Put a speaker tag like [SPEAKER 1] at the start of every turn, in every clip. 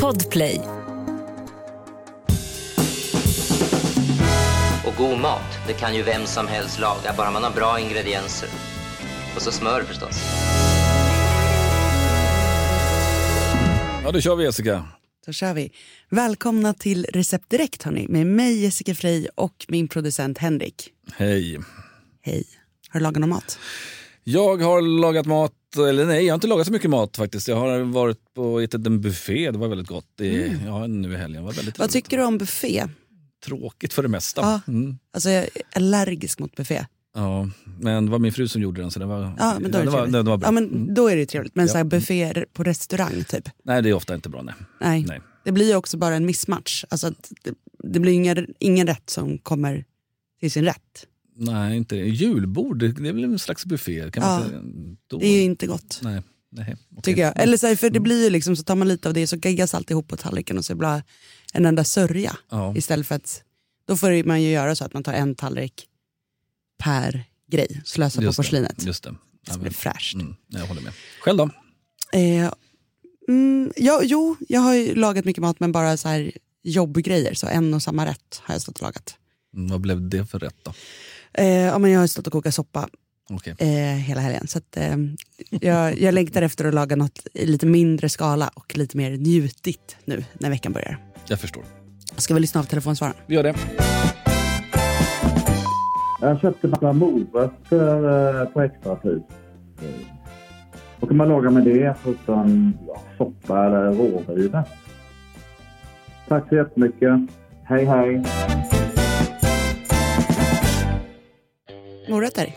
[SPEAKER 1] Podplay.
[SPEAKER 2] Och god mat, det kan ju vem som helst laga, bara man har bra ingredienser. Och så smör förstås.
[SPEAKER 3] Ja, då kör vi Jessica.
[SPEAKER 4] Då kör vi. Välkomna till Recept Direkt hörni, med mig Jessica Frey och min producent Henrik.
[SPEAKER 3] Hej.
[SPEAKER 4] Hej. Har du lagat någon mat?
[SPEAKER 3] Jag har lagat mat, eller nej, jag har inte lagat så mycket mat faktiskt. Jag har varit på ätit en buffé, det var väldigt gott. Det,
[SPEAKER 4] Mm.
[SPEAKER 3] ja, nu i helgen, var väldigt
[SPEAKER 4] Vad
[SPEAKER 3] trevligt.
[SPEAKER 4] tycker du om buffé?
[SPEAKER 3] Tråkigt för det mesta.
[SPEAKER 4] Ja.
[SPEAKER 3] Mm.
[SPEAKER 4] Alltså jag är allergisk mot buffé.
[SPEAKER 3] Ja, men det var min fru som gjorde den så det var,
[SPEAKER 4] Ja, men då är det,
[SPEAKER 3] det, var, det, var bra.
[SPEAKER 4] Ja, men
[SPEAKER 3] Mm.
[SPEAKER 4] då är det trevligt. Men
[SPEAKER 3] Ja.
[SPEAKER 4] så här bufféer på restaurang typ.
[SPEAKER 3] Nej, det är ofta inte bra. Nej.
[SPEAKER 4] Nej.
[SPEAKER 3] Nej.
[SPEAKER 4] Det blir ju också bara en missmatch. Alltså det, det blir ingen, ingen rätt som kommer till sin rätt.
[SPEAKER 3] Nej, inte det. Julbord, det det är väl en slags buffé? Kan
[SPEAKER 4] Ja.
[SPEAKER 3] man inte?
[SPEAKER 4] Det är ju inte gott.
[SPEAKER 3] Nej, nej. okej.
[SPEAKER 4] Tycker jag. Eller så här, för det blir ju liksom, så tar man lite av det så geggas alltihop på tallriken och så blir det en enda sörja.
[SPEAKER 3] Ja.
[SPEAKER 4] Istället för att, då får man ju göra så att man tar en tallrik per grej, slösa på
[SPEAKER 3] det,
[SPEAKER 4] porslinet.
[SPEAKER 3] Just det.
[SPEAKER 4] Så det blir
[SPEAKER 3] men,
[SPEAKER 4] fräscht.
[SPEAKER 3] mm, jag håller med. Själv då?
[SPEAKER 4] Eh, mm, ja, jo, jag har ju lagat mycket mat men bara så här jobbgrejer. Så en och samma rätt har jag stått och lagat.
[SPEAKER 3] Mm, vad blev det för rätt då?
[SPEAKER 4] Eh, ja, men jag har stått och kokat soppa
[SPEAKER 3] Okej.
[SPEAKER 4] eh, hela helgen. Så att, eh, jag, jag längtar efter att laga något i lite mindre skala och lite mer njutigt nu när veckan börjar.
[SPEAKER 3] Jag förstår.
[SPEAKER 4] Ska vi lyssna av telefonsvararen?
[SPEAKER 3] Vi gör det.
[SPEAKER 5] Jag köpte massa morötter eh, på extrapris. Vad kan man laga med det förutom ja, soppa eller rårive? Tack så jättemycket. Hej, hej.
[SPEAKER 4] Morötter.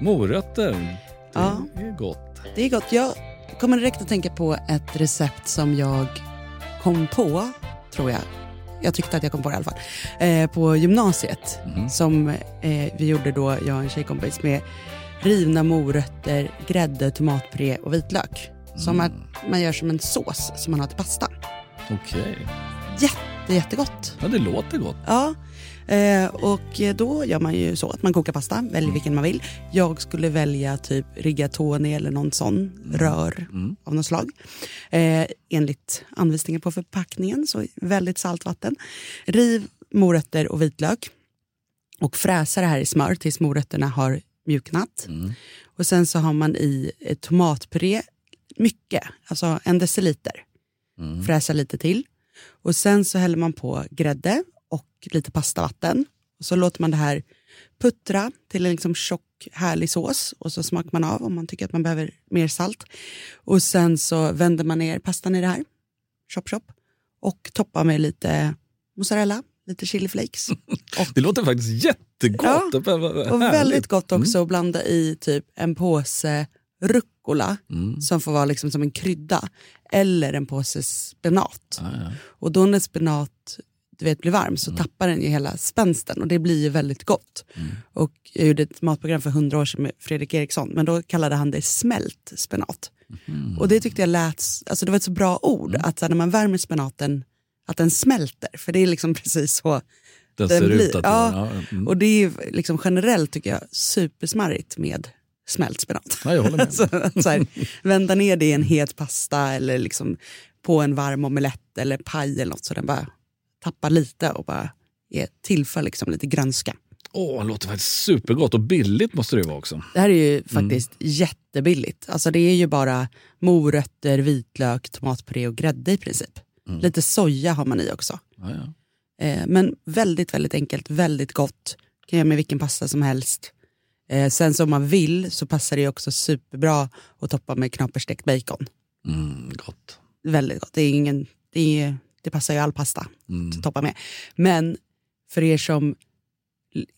[SPEAKER 3] Morötter, det
[SPEAKER 4] Ja.
[SPEAKER 3] är gott.
[SPEAKER 4] Det är gott. Jag kommer direkt att tänka på ett recept som jag kom på, tror jag. Jag tyckte att jag kom på det i alla fall. Eh, på gymnasiet. Som eh, vi gjorde då, jag och en tjejkompis, med rivna morötter, grädde, tomatpuré och vitlök. Som att man gör som en sås som man har till pasta.
[SPEAKER 3] Okej.
[SPEAKER 4] Jätte, jättegott.
[SPEAKER 3] Ja, det låter gott.
[SPEAKER 4] Ja, eh, och då gör man ju så att man kokar pasta, väljer vilken man vill. Jag skulle välja typ rigatoni eller någon sån rör av något slag. Eh, enligt anvisningar på förpackningen, så väldigt saltvatten. Riv morötter och vitlök och fräsa det här i smör tills morötterna har mjuknat. Och sen så har man i tomatpuré, mycket, alltså en deciliter. Fräsa lite till. Och sen så häller man på grädde och lite pastavatten. Och så låter man det här puttra till en liksom tjock härlig sås och så smakar man av om man tycker att man behöver mer salt. Och sen så vänder man ner pastan i det här, chop chop, och toppar med lite mozzarella, lite chiliflakes.
[SPEAKER 3] Det låter faktiskt jättegott.
[SPEAKER 4] Ja, Och väldigt gott också att blanda i typ en påse rucola som får vara liksom som en krydda eller en påse spenat.
[SPEAKER 3] Ja, ja.
[SPEAKER 4] Och då när spenat du vet, blir varm så tappar den ju hela spänsten och det blir ju väldigt gott. Och jag gjorde ett matprogram för hundra år sedan med Fredrik Eriksson men då kallade han det smält spenat. Och det tyckte jag lät, alltså det var ett så bra ord att så här, när man värmer spenaten att den smälter för det är liksom precis så
[SPEAKER 3] Den
[SPEAKER 4] den
[SPEAKER 3] ser
[SPEAKER 4] blir.
[SPEAKER 3] ut att
[SPEAKER 4] ja,
[SPEAKER 3] ja, mm.
[SPEAKER 4] Och det är liksom generellt tycker jag supersmarrigt med smält spenat.
[SPEAKER 3] Ja, jag håller med.
[SPEAKER 4] så, så här, vända ner det i en het pasta eller liksom på en varm omelett eller paj eller något så den bara tappar lite och bara tillför liksom lite grönska.
[SPEAKER 3] Åh, det låter faktiskt supergott och billigt måste det ju vara också.
[SPEAKER 4] Det här är ju faktiskt jättebilligt. Alltså det är ju bara morötter, vitlök, tomatpuré och grädde i princip. Lite soja har man i också.
[SPEAKER 3] Ja, ja.
[SPEAKER 4] Eh, men väldigt, väldigt enkelt, väldigt gott. Kan göra med vilken pasta som helst. Eh, sen så om man vill så passar det också superbra att toppa med knaperstekt bacon.
[SPEAKER 3] Mm, gott.
[SPEAKER 4] Väldigt gott. Det, är ingen, det, är, det passar ju all pasta att toppa med. Men för er som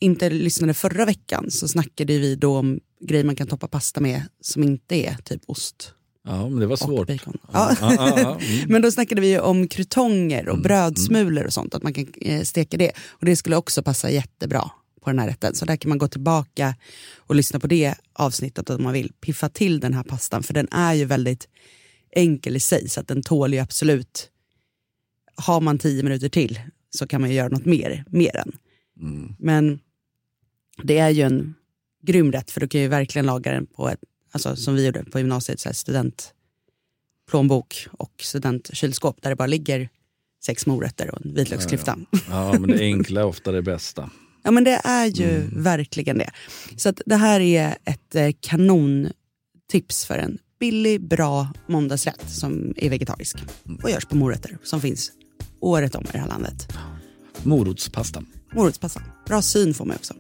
[SPEAKER 4] inte lyssnade förra veckan så snackade vi då om grejer man kan toppa pasta med som inte är typ ost
[SPEAKER 3] Ja, men det var svårt.
[SPEAKER 4] bacon.
[SPEAKER 3] Ja,
[SPEAKER 4] Ja.
[SPEAKER 3] ja, ja, mm.
[SPEAKER 4] Men då snackade vi om krutonger och brödsmulor och sånt, att man kan eh, steka det. Och det skulle också passa jättebra på den här rätten. Så där kan man gå tillbaka och lyssna på det avsnittet om man vill piffa till den här pastan. För den är ju väldigt enkel i sig, så att den tål ju absolut... Har man tio minuter till så kan man ju göra något mer med den. Men det är ju en grym rätt, för du kan ju verkligen laga den på ett, alltså som vi gjorde på gymnasiet, så här plånbok och studentkylskåp där det bara ligger sex morötter och en vitlöksklyfta.
[SPEAKER 3] Ja, men det enkla är ofta det bästa.
[SPEAKER 4] Ja men det är ju verkligen det. Så att det här är ett eh, kanontips för en billig, bra måndagsrätt som är vegetarisk och görs på morötter som finns året om i det här landet.
[SPEAKER 3] Morotspasta.
[SPEAKER 4] Morotspasta. Bra syn får man också.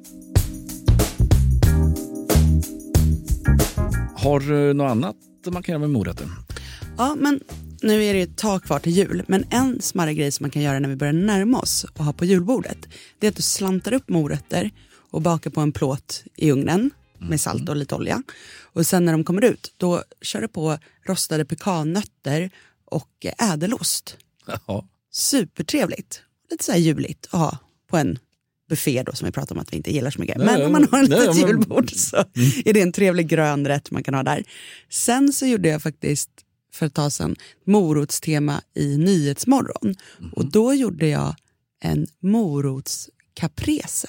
[SPEAKER 3] Har du något annat man kan göra med morötter?
[SPEAKER 4] Ja, men nu är det ett tag kvar till jul, men en smarrig grej som man kan göra när vi börjar närma oss och ha på julbordet, det är att du slantar upp morötter och bakar på en plåt i ugnen med salt och lite olja. Och sen när de kommer ut, då kör du på rostade pekannötter och ädelost.
[SPEAKER 3] Ja.
[SPEAKER 4] Supertrevligt. Lite så här juligt att ha på en buffé då som vi pratar om att vi inte gillar så mycket.
[SPEAKER 3] Nej,
[SPEAKER 4] men om man har ett litet julbord så är det en trevlig grön rätt man kan ha där. Sen så gjorde jag faktiskt för ett tag sedan morotstema i Nyhetsmorgon.
[SPEAKER 3] Mhm.
[SPEAKER 4] Och då gjorde jag en morotscaprese.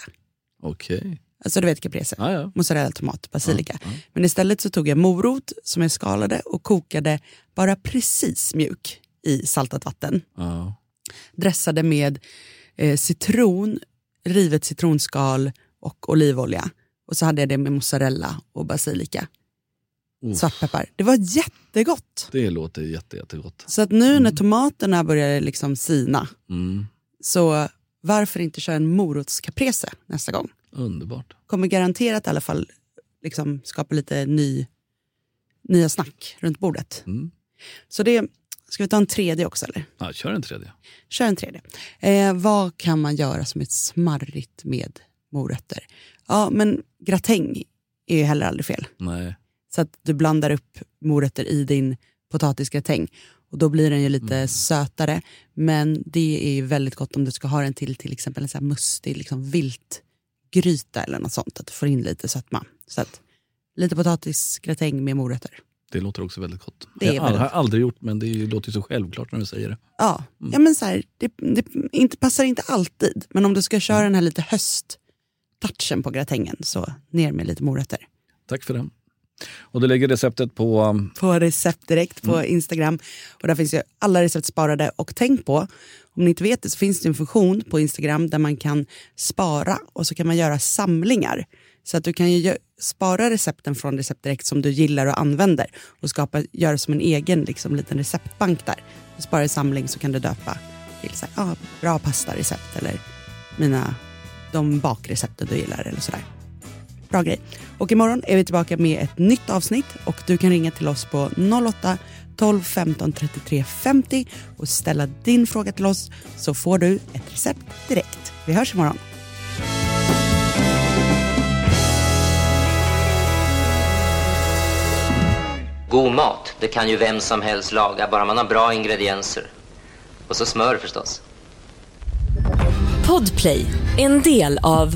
[SPEAKER 3] Okej.
[SPEAKER 4] Alltså du vet caprese,
[SPEAKER 3] Ja, ja.
[SPEAKER 4] mozzarella, tomat, basilika. Men istället så tog jag morot som jag skalade och kokade bara precis mjuk i saltat vatten dressade med eh, citron, rivet citronskal och olivolja. Och så hade jag det med mozzarella och basilika.
[SPEAKER 3] Uff.
[SPEAKER 4] Svartpeppar. Det var jättegott.
[SPEAKER 3] Det låter jätte, jättegott.
[SPEAKER 4] Så att nu när tomaterna börjar liksom sina,
[SPEAKER 3] Mm.
[SPEAKER 4] så varför inte köra en morotscaprese nästa gång?
[SPEAKER 3] Underbart.
[SPEAKER 4] Kommer garanterat i alla fall liksom skapa lite ny, nya snack runt bordet.
[SPEAKER 3] Mm.
[SPEAKER 4] Så det, ska vi ta en tredje också eller?
[SPEAKER 3] Ja, kör en tredje.
[SPEAKER 4] Kör en tredje. Eh, vad kan man göra som är smarrigt med morötter? Ja, men gratäng är ju heller aldrig fel.
[SPEAKER 3] Nej.
[SPEAKER 4] Så att du blandar upp morötter i din potatisgratäng. Och då blir den ju lite
[SPEAKER 3] Mm.
[SPEAKER 4] sötare. Men det är ju väldigt gott om du ska ha den till till exempel en så här mustig liksom viltgryta eller något sånt. Att du får in lite sötma. Så att lite potatisgratäng med morötter.
[SPEAKER 3] Det låter också väldigt gott.
[SPEAKER 4] Det är
[SPEAKER 3] jag
[SPEAKER 4] väldigt
[SPEAKER 3] har aldrig gjort men det låter ju så självklart när du säger det.
[SPEAKER 4] Ja,
[SPEAKER 3] Mm.
[SPEAKER 4] ja men så här, det, det inte, passar inte alltid. Men om du ska
[SPEAKER 3] Mm.
[SPEAKER 4] köra den här lite hösttouchen på gratängen så ner med lite morötter.
[SPEAKER 3] Tack för det. Och du lägger receptet på... um,
[SPEAKER 4] På recept direkt på
[SPEAKER 3] Mm.
[SPEAKER 4] Instagram. Och där finns ju alla recept sparade. Och tänk på, om ni inte vet det så finns det en funktion på Instagram där man kan spara och så kan man göra samlingar. Så att du kan ju spara recepten från recept direkt som du gillar och använder och skapa, göra som en egen liksom, liten receptbank där. Du sparar i samling så kan du döpa till så här, ah, bra pastarecept eller mina, de bakrecepten du gillar eller sådär. Bra grej. Och imorgon är vi tillbaka med ett nytt avsnitt och du kan ringa till oss på 08 12 15 33 50 och ställa din fråga till oss så får du ett recept direkt. Vi hörs imorgon.
[SPEAKER 2] God mat, det kan ju vem som helst laga, bara man har bra ingredienser. Och så smör förstås.
[SPEAKER 1] Podplay, en del av